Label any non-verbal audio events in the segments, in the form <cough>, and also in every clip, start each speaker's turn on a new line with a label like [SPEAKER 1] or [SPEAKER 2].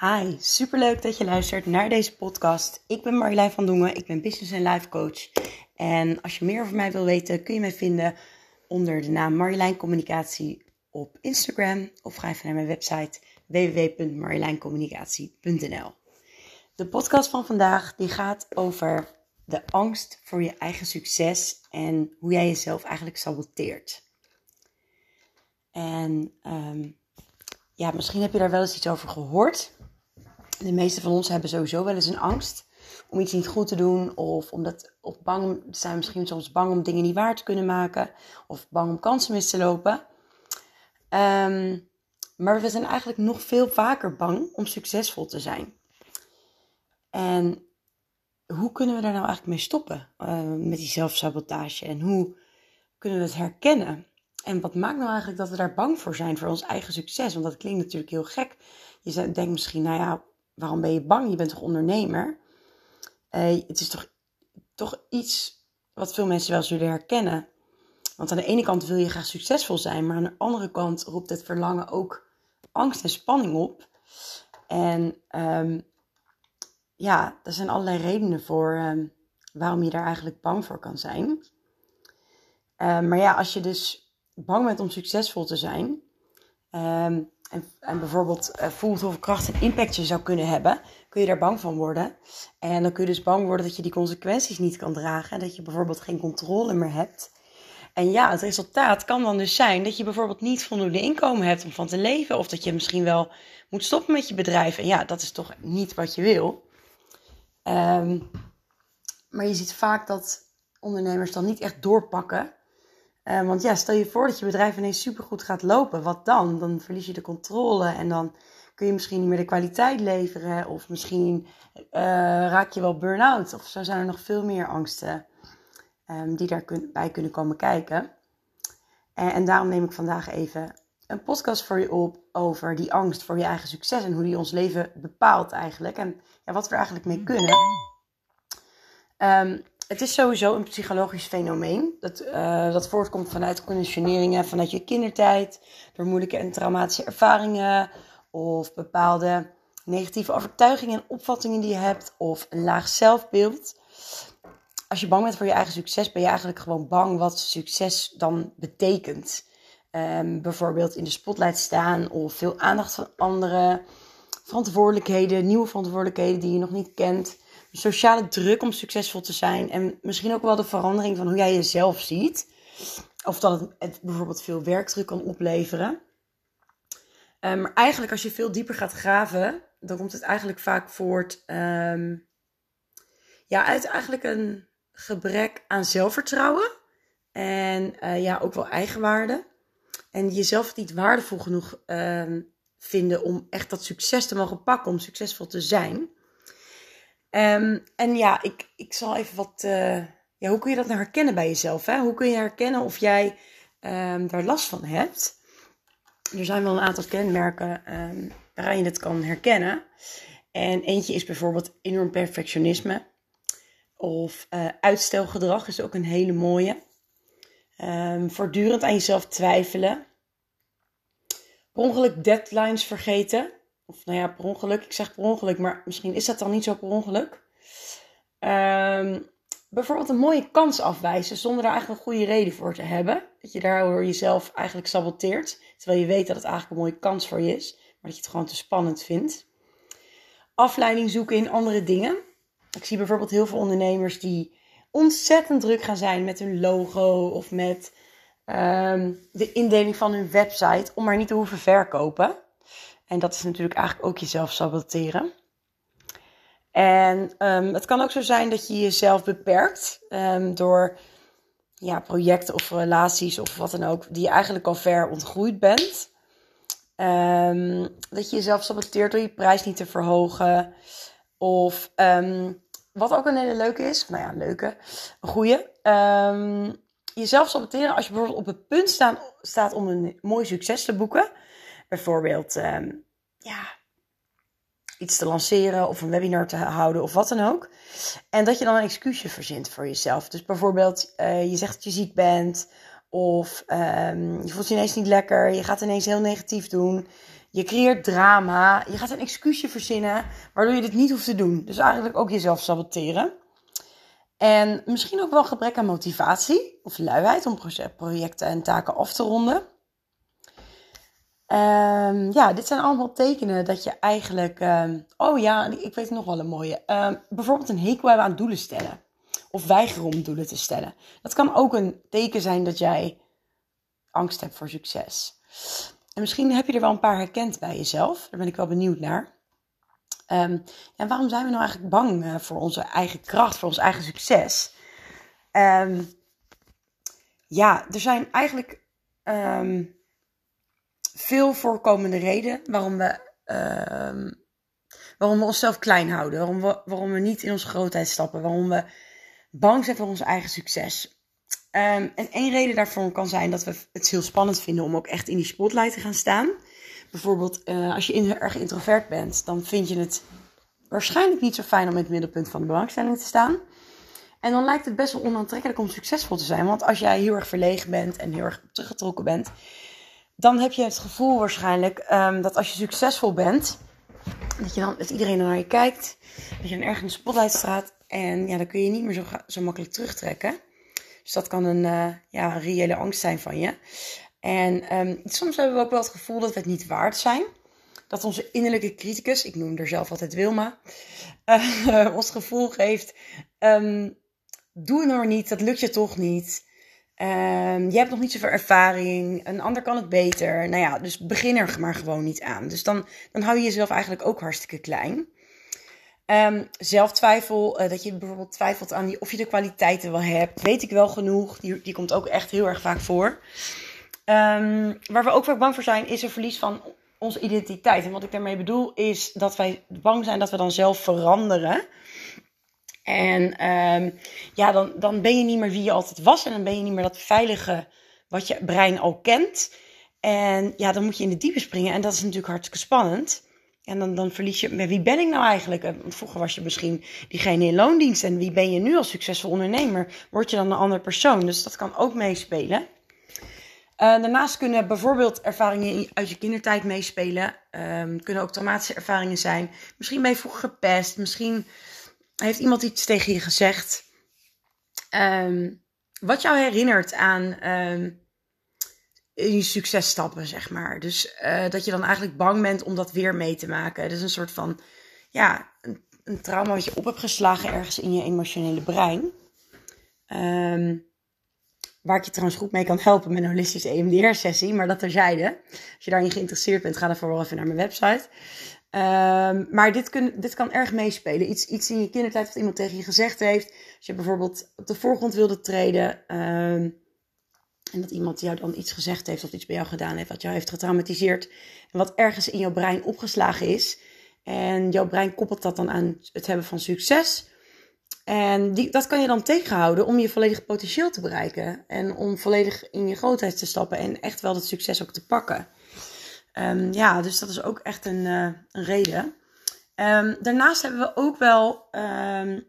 [SPEAKER 1] Hi, superleuk dat je luistert naar deze podcast. Ik ben Marjolein van Dongen, ik ben business en life coach. En als je meer over mij wil weten, kun je mij vinden onder de naam Marjolein Communicatie op Instagram. Of ga even naar mijn website www.marjoleincommunicatie.nl De podcast van vandaag die gaat over de angst voor je eigen succes en hoe jij jezelf eigenlijk saboteert. En um, ja, misschien heb je daar wel eens iets over gehoord. De meeste van ons hebben sowieso wel eens een angst om iets niet goed te doen. Of omdat of bang, zijn misschien soms bang om dingen niet waar te kunnen maken. Of bang om kansen mis te lopen. Um, maar we zijn eigenlijk nog veel vaker bang om succesvol te zijn. En hoe kunnen we daar nou eigenlijk mee stoppen? Uh, met die zelfsabotage. En hoe kunnen we het herkennen? En wat maakt nou eigenlijk dat we daar bang voor zijn voor ons eigen succes? Want dat klinkt natuurlijk heel gek. Je denkt misschien, nou ja, waarom ben je bang? Je bent toch ondernemer? Uh, het is toch, toch iets wat veel mensen wel zullen herkennen. Want aan de ene kant wil je graag succesvol zijn, maar aan de andere kant roept het verlangen ook angst en spanning op. En um, ja, er zijn allerlei redenen voor um, waarom je daar eigenlijk bang voor kan zijn. Uh, maar ja, als je dus bang bent om succesvol te zijn. Um, en, en, bijvoorbeeld uh, voelt hoeveel kracht en impact je zou kunnen hebben, kun je daar bang van worden. En dan kun je dus bang worden dat je die consequenties niet kan dragen. En dat je bijvoorbeeld geen controle meer hebt. En ja, het resultaat kan dan dus zijn dat je bijvoorbeeld niet voldoende inkomen hebt om van te leven. Of dat je misschien wel moet stoppen met je bedrijf. En ja, dat is toch niet wat je wil. Um, maar je ziet vaak dat ondernemers dan niet echt doorpakken uh, want ja, stel je voor dat je bedrijf ineens supergoed gaat lopen. Wat dan? Dan verlies je de controle en dan kun je misschien niet meer de kwaliteit leveren. Of misschien uh, raak je wel burn-out. Of zo zijn er nog veel meer angsten um, die daarbij kunnen komen kijken. En, en, daarom neem ik vandaag even een podcast voor je op over die angst voor je eigen succes. En hoe die ons leven bepaalt eigenlijk. En ja, wat we er eigenlijk mee kunnen. Um, het is sowieso een psychologisch fenomeen. Dat, uh, dat voortkomt vanuit conditioneringen, vanuit je kindertijd, door moeilijke en traumatische ervaringen of bepaalde negatieve overtuigingen en opvattingen die je hebt of een laag zelfbeeld. Als je bang bent voor je eigen succes, ben je eigenlijk gewoon bang wat succes dan betekent. Um, bijvoorbeeld in de spotlight staan of veel aandacht van anderen, verantwoordelijkheden, nieuwe verantwoordelijkheden die je nog niet kent sociale druk om succesvol te zijn. En misschien ook wel de verandering van hoe jij jezelf ziet. Of dat het, bijvoorbeeld veel werkdruk kan opleveren. Um, maar eigenlijk als je veel dieper gaat graven, dan komt het eigenlijk vaak voort um, ja, uit eigenlijk een gebrek aan zelfvertrouwen. En uh, ja, ook wel eigenwaarde. En jezelf niet waardevol genoeg um, vinden om echt dat succes te mogen pakken, om succesvol te zijn. Um, en ja, ik, ik zal even wat. Uh, ja, hoe kun je dat nou herkennen bij jezelf? Hè? Hoe kun je herkennen of jij um, daar last van hebt? Er zijn wel een aantal kenmerken um, waaraan je het kan herkennen. En eentje is bijvoorbeeld enorm perfectionisme. Of uh, uitstelgedrag is ook een hele mooie. Voortdurend aan jezelf twijfelen. Ongeluk deadlines vergeten. Of nou ja, per ongeluk. Ik zeg per ongeluk, maar misschien is dat dan niet zo per ongeluk. Um, bijvoorbeeld een mooie kans afwijzen zonder daar eigenlijk een goede reden voor te hebben. Dat je daardoor jezelf eigenlijk saboteert. Terwijl je weet dat het eigenlijk een mooie kans voor je is. Maar dat je het gewoon te spannend vindt. Afleiding zoeken in andere dingen. Ik zie bijvoorbeeld heel veel ondernemers die ontzettend druk gaan zijn met hun logo of met um, de indeling van hun website om maar niet te hoeven verkopen. En dat is natuurlijk eigenlijk ook jezelf saboteren. En um, het kan ook zo zijn dat je jezelf beperkt um, door ja, projecten of relaties of wat dan ook, die je eigenlijk al ver ontgroeid bent. Um, dat je jezelf saboteert door je prijs niet te verhogen. Of wat ook een hele leuke is, nou ja, leuke, een goede. jezelf saboteren als je bijvoorbeeld op het punt staan, staat om een mooi succes te boeken bijvoorbeeld um, ja, iets te lanceren of een webinar te houden of wat dan ook. En dat je dan een excuusje verzint voor jezelf. Dus bijvoorbeeld uh, je zegt dat je ziek bent of um, je voelt je ineens niet lekker, je gaat ineens heel negatief doen. Je Je creëert drama. Je gaat een excuusje verzinnen waardoor je dit niet hoeft te doen. Dus eigenlijk ook jezelf saboteren. En misschien ook wel gebrek aan motivatie of luiheid om projecten en taken af te ronden. Um, ja, dit zijn allemaal tekenen dat je eigenlijk. Um, oh ja, ik weet nog wel een mooie. Um, bijvoorbeeld een hekel hebben aan doelen stellen. Of weigeren om doelen te stellen. Dat kan ook een teken zijn dat jij angst hebt voor succes. En misschien heb je er wel een paar herkend bij jezelf. Daar ben ik wel benieuwd naar. en waarom zijn we nou eigenlijk bang uh, voor onze eigen kracht, voor ons eigen succes? ja, er zijn eigenlijk veel voorkomende reden waarom we, uh, waarom we onszelf klein houden. Waarom we, waarom we niet in onze grootheid stappen. Waarom we bang zijn voor ons eigen succes. Um, en één reden daarvoor kan zijn dat we het heel spannend vinden om ook echt in die spotlight te gaan staan. Bijvoorbeeld, uh, als je in, erg introvert bent, dan vind je het waarschijnlijk niet zo fijn om in het middelpunt van de belangstelling te staan. En dan lijkt het best wel onaantrekkelijk om succesvol te zijn. Want als jij heel erg verlegen bent en heel erg teruggetrokken bent, dan heb je het gevoel waarschijnlijk um, dat als je succesvol bent, dat, je dan, dat iedereen naar je kijkt, dat je dan ergens in de spotlight staat en ja, dan kun je niet meer zo, zo makkelijk terugtrekken. Dus dat kan een, uh, ja, reële angst zijn van je. En um, soms hebben we ook wel het gevoel dat we het niet waard zijn. Dat onze innerlijke criticus, ik noem er zelf altijd Wilma, uh, <laughs> ons gevoel geeft: um, doe het nou niet, dat lukt je toch niet. Um, je hebt nog niet zoveel ervaring. Een ander kan het beter. Nou ja, dus begin er maar gewoon niet aan. Dus dan, dan hou je jezelf eigenlijk ook hartstikke klein. Um, zelftwijfel, uh, dat je bijvoorbeeld twijfelt aan die, of je de kwaliteiten wel hebt. Weet ik wel genoeg. Die, die komt ook echt heel erg vaak voor. Um, waar we ook vaak bang voor zijn, is een verlies van onze identiteit. En wat ik daarmee bedoel, is dat wij bang zijn dat we dan zelf veranderen. En um, ja, dan, dan ben je niet meer wie je altijd was. En dan ben je niet meer dat veilige wat je brein al kent. En ja, dan moet je in de diepe springen. En dat is natuurlijk hartstikke spannend. En dan, dan verlies je, wie ben ik nou eigenlijk? Want vroeger was je misschien diegene in loondienst. En wie ben je nu als succesvol ondernemer? Word je dan een ander persoon? Dus dat kan ook meespelen. Uh, daarnaast kunnen bijvoorbeeld ervaringen uit je kindertijd meespelen. Um, kunnen ook traumatische ervaringen zijn. Misschien ben je vroeger gepest. Misschien heeft iemand iets tegen je gezegd. Um, wat jou herinnert aan um, je successtappen, zeg maar. Dus uh, dat je dan eigenlijk bang bent om dat weer mee te maken. Is een soort van, ja, een, een trauma wat je op hebt geslagen ergens in je emotionele brein. Um, waar ik je trouwens goed mee kan helpen met een holistische EMDR-sessie. Maar dat terzijde. Als je daarin geïnteresseerd bent, ga dan vooral even naar mijn website. Um, maar dit, dit kan erg meespelen. Iets, iets in je kindertijd wat iemand tegen je gezegd heeft. Als je bijvoorbeeld op de voorgrond wilde treden. Um, en dat iemand jou dan iets gezegd heeft of iets bij jou gedaan heeft wat jou heeft getraumatiseerd. En wat ergens in jouw brein opgeslagen is. En jouw brein koppelt dat dan aan het hebben van succes. En die, dat kan je dan tegenhouden om je volledige potentieel te bereiken. En om volledig in je grootheid te stappen en echt wel dat succes ook te pakken. Um, ja, dus dat is ook echt een, uh, een reden. Um, daarnaast hebben we ook wel um,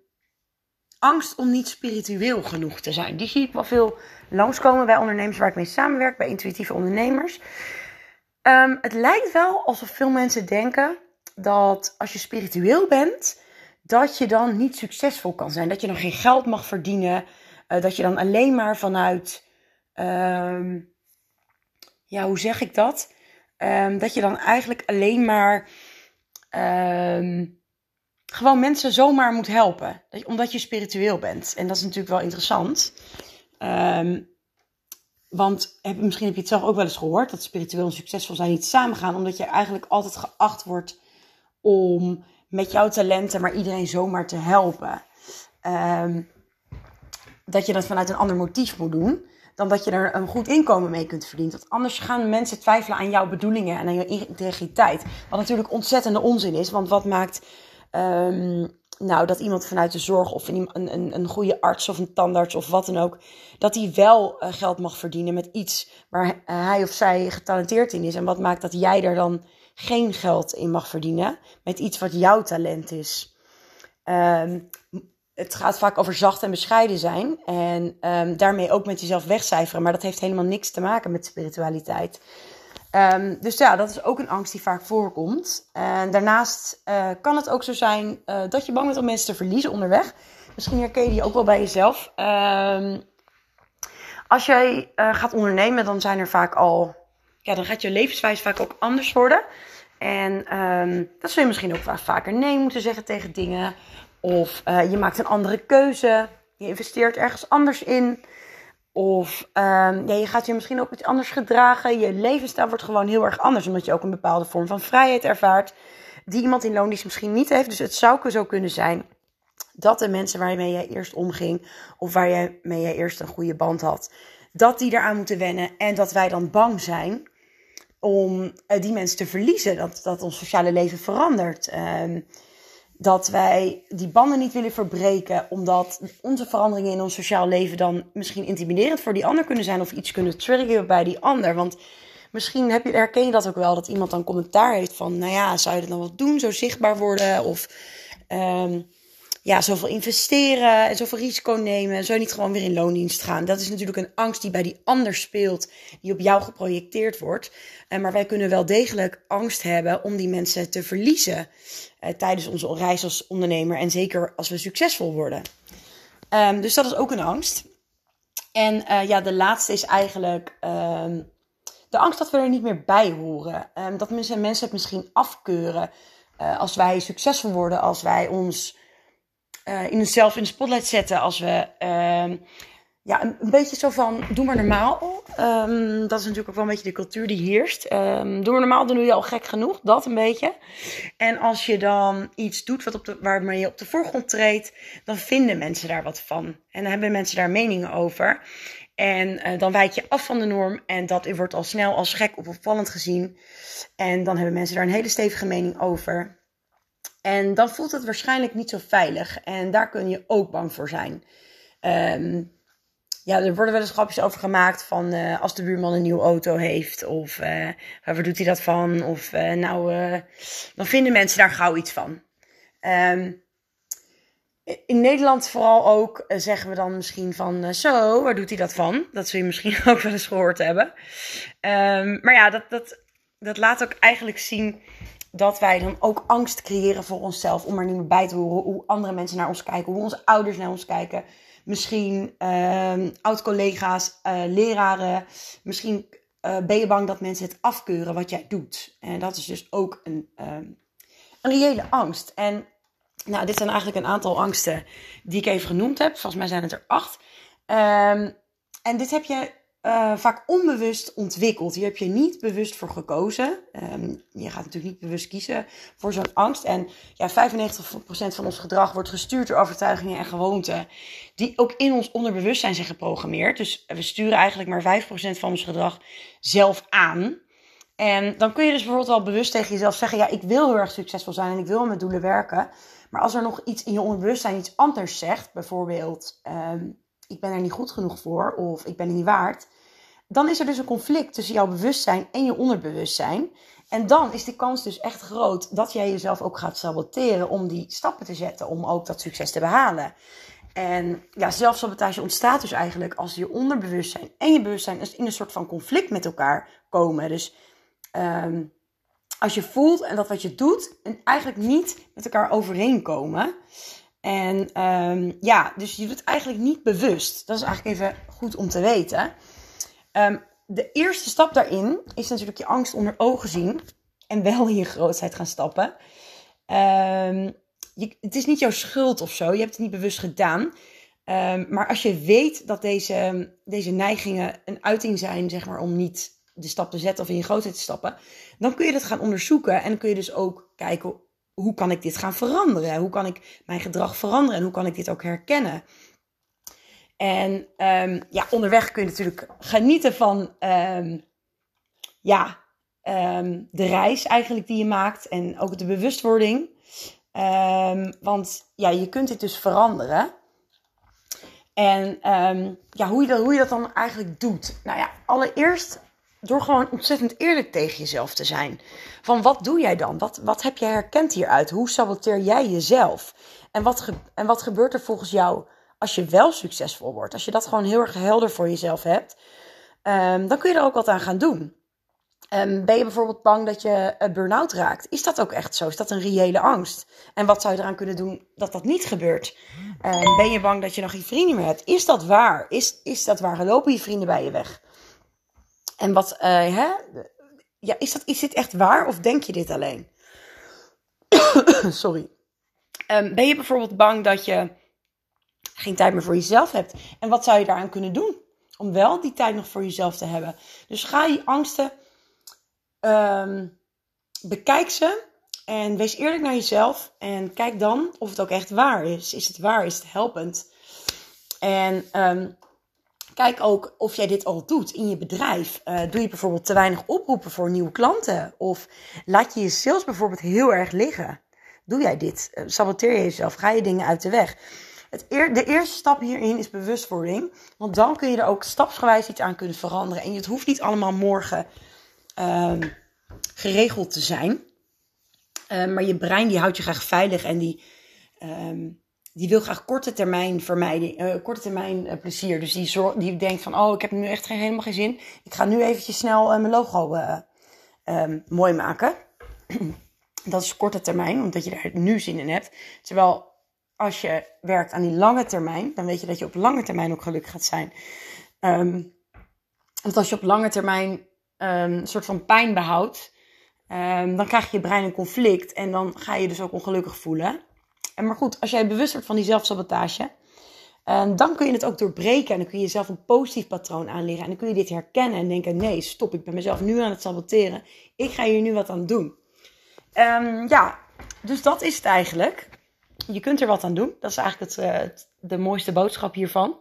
[SPEAKER 1] angst om niet spiritueel genoeg te zijn. Die zie ik wel veel langskomen bij ondernemers waar ik mee samenwerk, bij intuïtieve ondernemers. het lijkt wel alsof veel mensen denken dat als je spiritueel bent, dat je dan niet succesvol kan zijn. Dat je dan geen geld mag verdienen. Uh, dat je dan alleen maar vanuit. ja, hoe zeg ik dat? Um, dat je dan eigenlijk alleen maar um, gewoon mensen zomaar moet helpen. Dat, omdat je spiritueel bent. En dat is natuurlijk wel interessant. Um, want heb, misschien heb je het zelf ook wel eens gehoord dat spiritueel en succesvol zijn niet samengaan. Omdat je eigenlijk altijd geacht wordt om met jouw talenten maar iedereen zomaar te helpen. Dat je dat vanuit een ander motief moet doen dan dat je er een goed inkomen mee kunt verdienen. Want anders gaan mensen twijfelen aan jouw bedoelingen en aan je integriteit. Wat natuurlijk ontzettende onzin is, want wat maakt um, nou, dat iemand vanuit de zorg of een, een, een goede arts of een tandarts of wat dan ook, dat hij wel uh, geld mag verdienen met iets waar hij of zij getalenteerd in is. En wat maakt dat jij er dan geen geld in mag verdienen met iets wat jouw talent is. Um, het gaat vaak over zacht en bescheiden zijn. En um, daarmee ook met jezelf wegcijferen. Maar dat heeft helemaal niks te maken met spiritualiteit. Ehm, dus ja, dat is ook een angst die vaak voorkomt. En daarnaast uh, kan het ook zo zijn uh, dat je bang bent om mensen te verliezen onderweg. Misschien herken je die ook wel bij jezelf. Um, als jij uh, gaat ondernemen, dan zijn er vaak al. Ja, dan gaat je levenswijze vaak ook anders worden. En dan zul je misschien ook vaker nee moeten zeggen tegen dingen. Of je maakt een andere keuze. Je investeert ergens anders in. Of um, ja, je gaat je misschien ook iets anders gedragen. Je levensstijl wordt gewoon heel erg anders. Omdat je ook een bepaalde vorm van vrijheid ervaart. Die iemand in loondienst misschien niet heeft. Dus het zou zo kunnen zijn dat de mensen waarmee jij eerst omging. Of waar jij eerst een goede band had. Dat die eraan moeten wennen. En dat wij dan bang zijn om uh, die mensen te verliezen. Dat, dat ons sociale leven verandert. Um, dat wij die banden niet willen verbreken, omdat onze veranderingen in ons sociaal leven dan misschien intimiderend voor die ander kunnen zijn of iets kunnen triggeren bij die ander. Want misschien heb je, herken je dat ook wel, dat iemand dan commentaar heeft van, nou ja, zou je dat dan wat doen, zo zichtbaar worden of um, ja, zoveel investeren en zoveel risico nemen. Zou je niet gewoon weer in loondienst gaan? Dat is natuurlijk een angst die bij die ander speelt, die op jou geprojecteerd wordt. Uh, maar wij kunnen wel degelijk angst hebben om die mensen te verliezen uh, tijdens onze reis als ondernemer. En zeker als we succesvol worden. Um, dus dat is ook een angst. En uh, ja, de laatste is eigenlijk um, de angst dat we er niet meer bij horen. Um, dat mensen, mensen het misschien afkeuren als wij succesvol worden, als wij ons uh, in onszelf in de spotlight zetten. Als we uh, ja, een, beetje zo van doe maar normaal. Um, dat is natuurlijk ook wel een beetje de cultuur die heerst. Um, doe maar normaal, dan doe je al gek genoeg. Dat een beetje. En als je dan iets doet wat op de, waarmee je op de voorgrond treedt, dan vinden mensen daar wat van. En dan hebben mensen daar meningen over. En uh, dan wijk je af van de norm en dat wordt al snel als gek of opvallend gezien. En dan hebben mensen daar een hele stevige mening over. En dan voelt het waarschijnlijk niet zo veilig. En daar kun je ook bang voor zijn. Um, ja, er worden wel eens grapjes over gemaakt van uh, als de buurman een nieuwe auto heeft. Of uh, waar doet hij dat van? Of uh, nou, dan vinden mensen daar gauw iets van. Um, in Nederland vooral ook zeggen we dan misschien van zo, waar doet hij dat van? Dat zul je misschien <laughs> ook wel eens gehoord hebben. Um, maar ja, dat, dat, dat laat ook eigenlijk zien dat wij dan ook angst creëren voor onszelf om er niet meer bij te horen hoe andere mensen naar ons kijken, hoe onze ouders naar ons kijken. Misschien uh, oud-collega's, uh, leraren. Misschien uh, ben je bang dat mensen het afkeuren wat jij doet. En dat is dus ook een, uh, een reële angst. En nou, dit zijn eigenlijk een aantal angsten die ik even genoemd heb. Volgens mij zijn het er acht. Um, en dit heb je uh, vaak onbewust ontwikkeld. Hier heb je niet bewust voor gekozen. Um, je gaat natuurlijk niet bewust kiezen voor zo'n angst. En ja, 95% van ons gedrag wordt gestuurd door overtuigingen en gewoonten. Die ook in ons onderbewustzijn zijn geprogrammeerd. Dus we sturen eigenlijk maar 5% van ons gedrag zelf aan. En dan kun je dus bijvoorbeeld al bewust tegen jezelf zeggen: Ja, ik wil heel erg succesvol zijn en ik wil met doelen werken. Maar als er nog iets in je onderbewustzijn iets anders zegt, bijvoorbeeld. Um, ik ben er niet goed genoeg voor of ik ben er niet waard. Dan is er dus een conflict tussen jouw bewustzijn en je onderbewustzijn. En dan is de kans dus echt groot dat jij jezelf ook gaat saboteren om die stappen te zetten, om ook dat succes te behalen. En ja, zelfsabotage ontstaat dus eigenlijk als je onderbewustzijn en je bewustzijn in een soort van conflict met elkaar komen. Dus um, als je voelt en dat wat je doet en eigenlijk niet met elkaar overeenkomen. En um, ja, dus je doet het eigenlijk niet bewust. Dat is eigenlijk even goed om te weten. Um, de eerste stap daarin is natuurlijk je angst onder ogen zien. En wel in je grootheid gaan stappen. Um, je, het is niet jouw schuld of zo. Je hebt het niet bewust gedaan. maar als je weet dat deze, deze neigingen een uiting zijn, zeg maar, om niet de stap te zetten of in je grootheid te stappen, dan kun je dat gaan onderzoeken. En dan kun je dus ook kijken hoe kan ik dit gaan veranderen? Hoe kan ik mijn gedrag veranderen? En hoe kan ik dit ook herkennen? En um, ja, onderweg kun je natuurlijk genieten van um, ja, um, de reis eigenlijk die je maakt. En ook de bewustwording. want ja, je kunt dit dus veranderen. En ja, hoe, je dat, hoe je dat dan eigenlijk doet. Nou ja, allereerst door gewoon ontzettend eerlijk tegen jezelf te zijn. Van wat doe jij dan? Wat, wat heb jij herkend hieruit? Hoe saboteer jij jezelf? En wat, ge, en wat gebeurt er volgens jou als je wel succesvol wordt? Als je dat gewoon heel erg helder voor jezelf hebt, um, dan kun je er ook wat aan gaan doen. Um, ben je bijvoorbeeld bang dat je uh, burn-out raakt? Is dat ook echt zo? Is dat een reële angst? En wat zou je eraan kunnen doen dat dat niet gebeurt? Um, ben je bang dat je nog geen vrienden meer hebt? Is dat waar? Is, is dat waar? Lopen je vrienden bij je weg? En wat, uh, hè? Ja, is, dat, is dit echt waar of denk je dit alleen? <coughs> Sorry. Um, ben je bijvoorbeeld bang dat je geen tijd meer voor jezelf hebt? En wat zou je daaraan kunnen doen? Om wel die tijd nog voor jezelf te hebben. Dus ga je angsten Um, bekijk ze en wees eerlijk naar jezelf. En kijk dan of het ook echt waar is. Is het waar? Is het helpend? En um, kijk ook of jij dit al doet in je bedrijf. Uh, doe je bijvoorbeeld te weinig oproepen voor nieuwe klanten? Of laat je je sales bijvoorbeeld heel erg liggen? Doe jij dit? Uh, saboteer je jezelf? Ga je dingen uit de weg? Het eer, de eerste stap hierin is bewustwording. Want dan kun je er ook stapsgewijs iets aan kunnen veranderen. En het hoeft niet allemaal morgen um, geregeld te zijn. Um, maar je brein die houdt je graag veilig en die, um, die wil graag korte termijn vermijden, uh, korte termijn uh, plezier. Dus die, die denkt van, oh, ik heb nu echt geen, helemaal geen zin. Ik ga nu eventjes snel uh, mijn logo um, mooi maken. <clears throat> Dat is korte termijn, omdat je daar nu zin in hebt. Terwijl als je werkt aan die lange termijn, dan weet je dat je op lange termijn ook gelukkig gaat zijn. Um, want als je op lange termijn um, een soort van pijn behoudt, dan krijg je brein een conflict en dan ga je dus ook ongelukkig voelen. En maar goed, als jij bewust wordt van die zelfsabotage, um, dan kun je het ook doorbreken en dan kun je jezelf een positief patroon aanleren. En dan kun je dit herkennen en denken: nee, stop, ik ben mezelf nu aan het saboteren. Ik ga hier nu wat aan doen. ja, dus dat is het eigenlijk. Je kunt er wat aan doen. Dat is eigenlijk het, het de mooiste boodschap hiervan.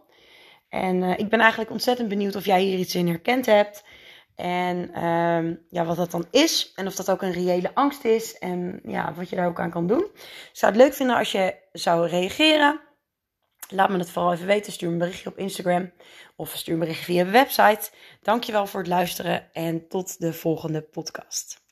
[SPEAKER 1] En uh, ik ben eigenlijk ontzettend benieuwd of jij hier iets in herkend hebt. En um, ja, wat dat dan is. En of dat ook een reële angst is. En ja, wat je daar ook aan kan doen. Ik zou het leuk vinden als je zou reageren. Laat me het vooral even weten. Stuur een berichtje op Instagram. Of stuur een berichtje via de website. Dankjewel voor het luisteren. En tot de volgende podcast.